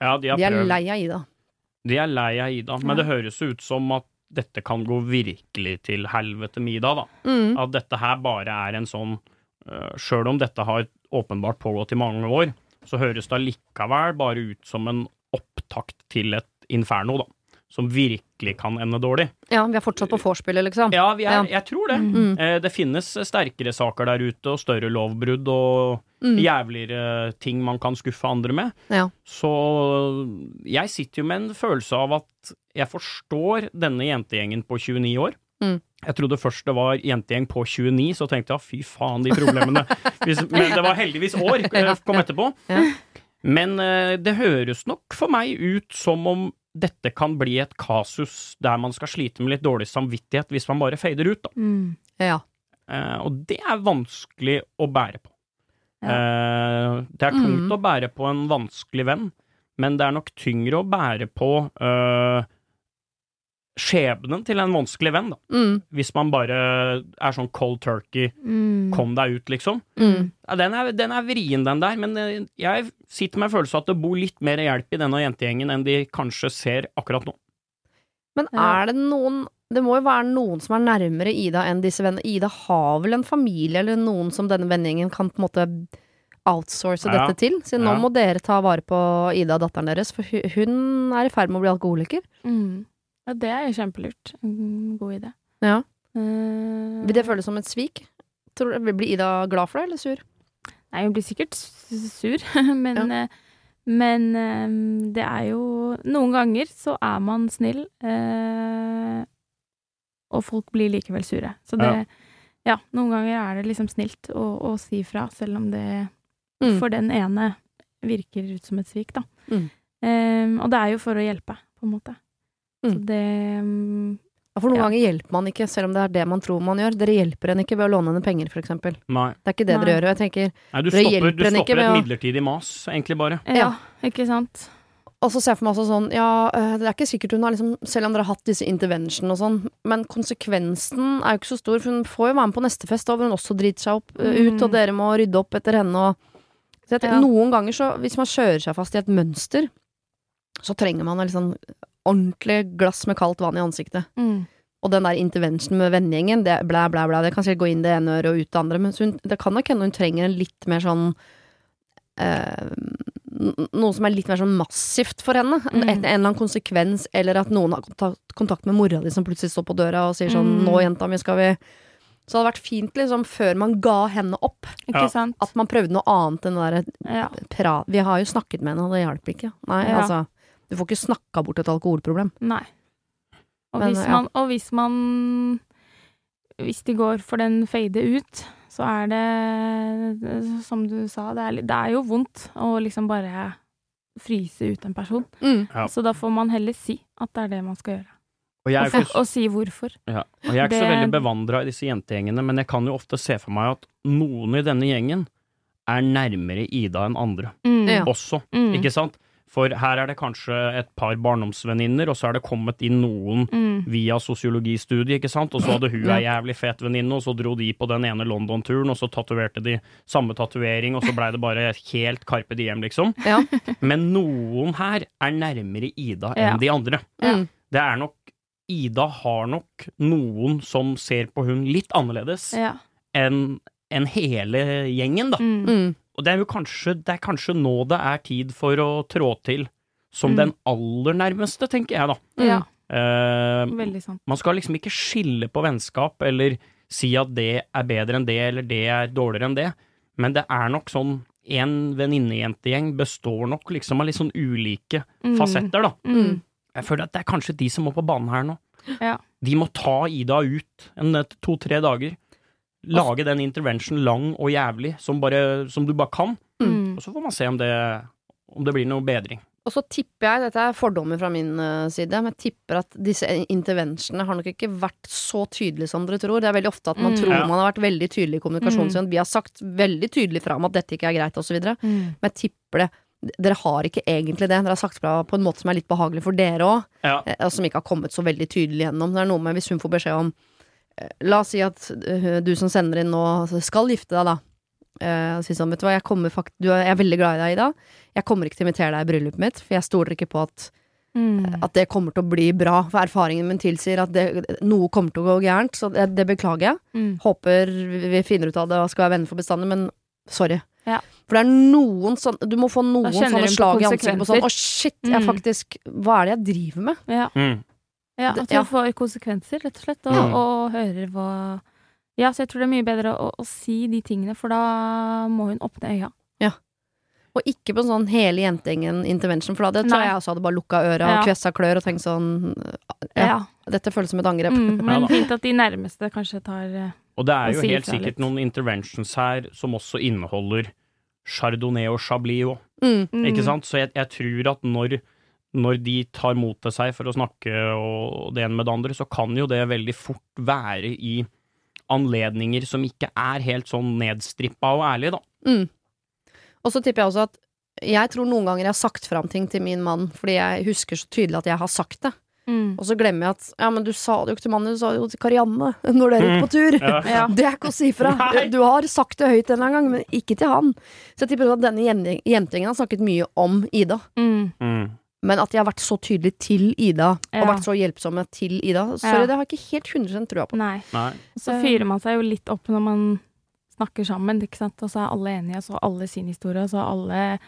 Ja, de har De er prøvd. lei av Ida. De er lei av Ida, men Ja. det høres ut som at dette kan gå virkelig til helvete med Ida, da. Mm. At dette her bare er en sånn uh, Sjøl om dette har åpenbart pågått i mange år, så høres det allikevel bare ut som en opptakt til et inferno, da. Som virkelig kan ende dårlig. Ja, vi er fortsatt på vorspielet, liksom. Ja, vi er, Ja. jeg tror det. Mm. Eh, det finnes sterkere saker der ute, og større lovbrudd, og Mm. jævligere ting man kan skuffe andre med. Ja. Så jeg sitter jo med en følelse av at jeg forstår denne jentegjengen på 29 år. Mm. Jeg trodde først det var jentegjeng på 29, så tenkte jeg fy faen, de problemene. Men det var heldigvis år, eh, kom etterpå. Men eh, det høres nok for meg ut som om dette kan bli et kasus der man skal slite med litt dårlig samvittighet hvis man bare fader ut, da. Mm. Ja. Eh, og det er vanskelig å bære på. Ja. Eh, det er tungt Mm. å bære på en vanskelig venn, men det er nok tyngre å bære på eh, skjebnen til en vanskelig venn, da. Mm. Hvis man bare er sånn cold turkey, Mm. kom deg ut, liksom. Mm. Ja, den, er, den er vrien, den der, men eh, jeg sitter med følelsen at det bor litt mer hjelp i denne jentegjengen enn de kanskje ser akkurat nå. Men er det noen Det må jo være noen som er nærmere Ida enn disse vennene. Ida har vel en familie eller noen som denne vennegjengen kan på en måte outsource Ja. dette til? Så nå Ja. må dere ta vare på Ida, datteren deres, for hun er i ferd med å bli alkoholiker. Mm. Ja, det er jo kjempelurt. En god idé. Ja. Eh, Vil det føles som et svik? Tror, blir Ida glad for det, eller sur? Nei, hun blir sikkert sur, men, ja. men eh, det er jo Noen ganger så er man snill, eh, og folk blir likevel sure. Så det Ja, noen ganger er det liksom snilt å, å si fra, selv om det Mm. for den ene virker ut som et svik, da. Mm. Um, og det er jo for å hjelpe, på en måte. Så Mm. det mm, Ja, for noen Ja. ganger hjelper man ikke, selv om det er det man tror man gjør. Dere hjelper henne ikke ved å låne henne penger, f.eks. Det er ikke det Nei. dere gjør. Jeg tenker, Nei, du stopper, du stopper et midlertidig mas, egentlig bare. ja, Ja. ikke sant? Og så ser jeg for meg også sånn, ja, eh, det er ikke sikkert hun har liksom, selv om dere har hatt disse intervention og sånn, men konsekvensen er jo ikke så stor, for hun får jo være med på neste fest, da, hvor hun også driter seg opp, mm. ut, og dere må rydde opp etter henne, og så jeg tenker, Ja. noen ganger så, hvis man kjører seg fast i et mønster, så trenger man sånn ordentlig glass med kaldt vann i ansiktet. Mm. Og den der intervention med vennegjengen, det blæ, blæ, blæ, det kan sikkert gå inn det ene øret og ut det andre, men hun, det kan nok hende hun trenger en litt mer sånn eh, noe som er litt mer sånn massivt for henne. En, Mm. en eller annen konsekvens, eller at noen har kontakt, kontakt med mora di som plutselig står på døra og sier sånn Mm. 'Nå, jenta mi, skal vi' Så det hadde vært fint, liksom, før man ga henne opp, Ikke Ja. sant? at man prøvde noe annet enn det derre Ja. Vi har jo snakket med henne, og det hjalp ikke. Nei, Ja. altså. Du får ikke snakka bort et alkoholproblem. Nei. Og Men, hvis ja. man, og hvis man Hvis de går for den fade ut, så er det, som du sa, det er, det er jo vondt å liksom bare fryse ut en person. Mm. Ja. Så da får man heller si at det er det man skal gjøre. Og jeg er Og, ikke og si hvorfor. Ja, og jeg er ikke så veldig bevandra i disse jentegjengene, men jeg kan jo ofte se for meg at noen i denne gjengen er nærmere Ida enn andre Mm. Ja. også, Mm. ikke sant? For her er det kanskje et par barndomsvenninner, og så er det kommet inn noen Mm. via sosiologistudiet, ikke sant? Og så hadde hun ei jævlig fet venninne, og så dro de på den ene London-turen, og så tatoverte de samme tatovering, og så blei det bare helt Carpe Diem, liksom. Ja. Men noen her er nærmere Ida enn Ja. de andre. Ja. Det er nok Ida har nok noen som ser på hun litt annerledes Ja. enn en hele gjengen, da. Mm. Og det er jo kanskje, det er kanskje nå det er tid for å trå til som Mm. den aller nærmeste, tenker jeg, da. ja. Uh, Veldig sant. man skal liksom ikke skille på vennskap eller si at det er bedre enn det, eller det er dårligere enn det, men det er nok sånn en venninnejentegjeng består nok liksom av litt sånn ulike Mm. fasetter, da. Mm. Jeg føler at det er kanskje de som må på banen her nå. Ja. De må ta Ida ut en to-tre dager. Lage den intervention lang og jævlig som, bare, som du bare kan, Mm. og så får man se om det, om det blir noe bedring. Og så tipper jeg, dette er fordommer fra min eh, side, men jeg tipper at disse interventionene har nok ikke vært så tydelige som dere tror. Det er veldig ofte at man Mm. tror Ja. man har vært veldig tydelig i kommunikasjonen Mm. sin. Vi har sagt veldig tydelig fra om at dette ikke er greit, osv. Men Mm. jeg tipper det. Dere har ikke egentlig det. Dere har sagt fra på en måte som er litt behagelig for dere òg, Ja. som ikke har kommet så veldig tydelig gjennom. Det er noe med hvis hun får beskjed om eh, La oss si at eh, du som sender inn nå skal gifte deg, da. Eh, og si sånn, vet du hva, jeg, fakt du, er- jeg er veldig glad i deg, Ida. Jeg kommer ikke til å invitere deg i bryllupet mitt, for jeg stoler ikke på at Mm. at det kommer til å bli bra. For erfaringen min tilsier at det, noe kommer til å gå gærent, så det, det beklager jeg. Mm. Håper vi finner ut av det og skal være venner for bestandig, men sorry. Ja. For det er noen sånn Du må få noen sånne slag i ansiktet på sånn Å, oh, shit, jeg Mm. faktisk Hva er det jeg driver med? Ja. Ja, at du ja. får konsekvenser, rett og slett, og, Mm. og hører hva Ja, så jeg tror det er mye bedre å, å si de tingene, for da må hun åpne øya. Ja. Og ikke på en sånn hele jentegjengen intervention, for da det tror Nei. jeg også hadde bare lukka øra Ja. og kvessa klør og tenkt sånn Ja, dette føles som et angrep. Mm, men Ja fint at de nærmeste kanskje tar eh, Og det er jo si helt sikkert litt. noen interventions her som også inneholder chardonnay og chablis òg, Mm. mm, ikke sant? Så jeg, jeg tror at når, når de tar mot til seg for å snakke og det ene med det andre, så kan jo det veldig fort være i anledninger som ikke er helt sånn nedstrippa og ærlige, da. Mm. Og så tipper jeg også at jeg tror noen ganger jeg har sagt fram ting til min mann fordi jeg husker så tydelig at jeg har sagt det. Mm. Og så glemmer jeg at ja, men du sa det jo ikke til mannen, du sa det jo til Karianne når dere gikk på tur. Ja. Ja. Det er ikke å si fra. Du har sagt det høyt en eller annen gang, men ikke til han. Så jeg tipper at denne jentingen jentegjengen har snakket mye om Ida. Mm. Mm. Men at de har vært så tydelige til Ida, og vært så hjelpsomme til Ida, sorry, Ja. det har jeg ikke helt 100% trua på. Nei. Nei. Så fyrer man seg jo litt opp når man snakker sammen, ikke sant. Og så er alle enige, og så har alle sin historie, og så har alle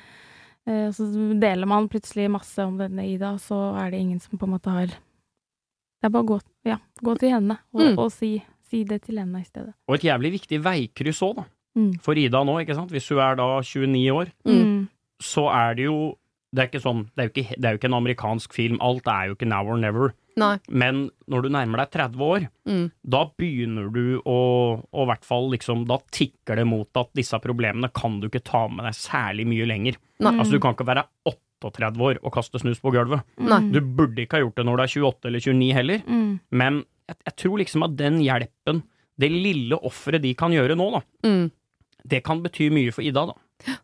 eh, Så deler man plutselig masse om denne Ida, og så er det ingen som på en måte har Det er bare å gå, ja, gå til henne og, Mm. og si, si det til henne i stedet. Og et jævlig viktig veikryss òg, da. Mm. For Ida nå, ikke sant. Hvis hun er da 29 år, Mm. så er det jo det er, ikke sånn, det, er jo ikke, det er jo ikke en amerikansk film, alt er jo ikke now or never. Nei. Men når du nærmer deg 30 år, Mm. da begynner du å Og i hvert fall liksom Da tikker det mot at disse problemene kan du ikke ta med deg særlig mye lenger. Nei. Altså Du kan ikke være 38 år og kaste snus på gulvet. Nei. Du burde ikke ha gjort det når du er 28 eller 29 heller, Mm. men jeg, jeg tror liksom at den hjelpen, det lille offeret de kan gjøre nå, da, Mm. det kan bety mye for Ida, da.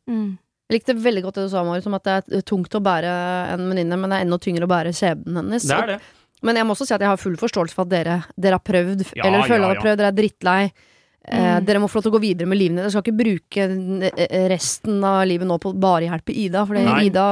Mm. Jeg likte veldig godt det du sa, Marius, om at det er tungt å bære en venninne, men det er enda tyngre å bære skjebnen hennes. Det er det. Men jeg må også si at jeg har full forståelse for at dere, dere har prøvd, Ja, eller føler ja, at dere har prøvd, dere er drittlei. Eh, Mm. dere må få lov til å gå videre med livene. Dere skal ikke bruke eh, resten av livet nå på bare å hjelpe Ida, for Ida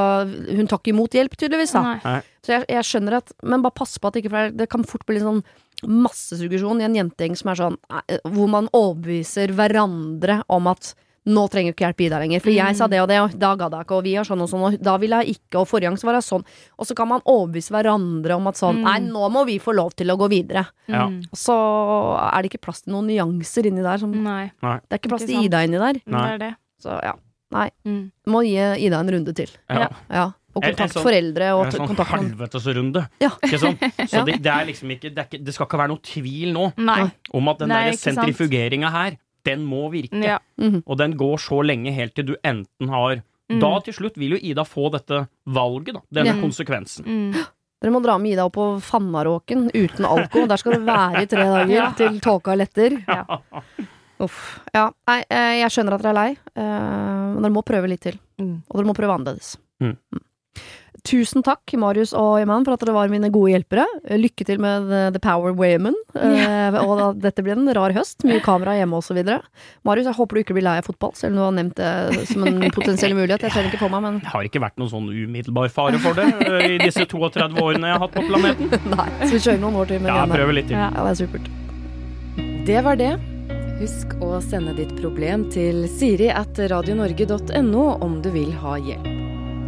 hun tar ikke imot hjelp, tydeligvis. da Nei. Så jeg, jeg skjønner at Men bare pass på at det ikke for det kan fort bli sånn massesuggesjon i en jentegjeng som er sånn eh, Hvor man overbeviser hverandre om at nå trenger du ikke hjelp Ida lenger. For jeg sa det og det, og da gadd jeg ikke, og vi har sånn og sånn, og da ville jeg ikke, og forrige gang så var jeg sånn. Og så kan man overbevise hverandre om at sånn Mm. Nei, nå må vi få lov til å gå videre. Ja. Så er det ikke plass til noen nyanser inni der. Som, Nei. det er ikke plass Ikke til. Ida inni der. Det er det. Så ja. Nei. Mm. Må gi Ida en runde til. Ja. Ja. Og En- en kontakt sånn- foreldre og en sånn kontakt helvetesrunde. Ja. Ikke sånn Så Ja. det, det er liksom ikke det, er ikke det skal ikke være noe tvil nå Nei. om at den sentrifugeringa her, den må virke. Ja. Mhm. Og den går så lenge helt til du enten har Mm. Da til slutt vil jo Ida få dette valget, da. Denne Ja. konsekvensen. Mm. Dere må dra med Ida opp på Fannaråken uten alko. Der skal det være i tre dager til tåka letter. Ja. Uff. Ja, nei, eh, jeg skjønner at dere er lei, eh, men dere må prøve litt til. Mm. Og dere må prøve annerledes. Mm. Tusen takk, Marius og Iman, for at dere var mine gode hjelpere. Lykke til med The, Power Women. Eh, og da, dette blir en rar høst. Mye kamera hjemme og så videre. Marius, jeg håper du ikke blir lei av fotball, selv om du har nevnt det som en potensiell mulighet. Jeg ser det ikke på meg, men Det har ikke vært noen sånn umiddelbar fare for det eh, i disse 32 årene jeg har hatt på planeten. nei. Så vi kjører noen år til med Ja, jeg prøver litt til. Ja, det er supert. Det var det. Husk å sende ditt problem til siri at radionorge.no om du vil ha hjelp.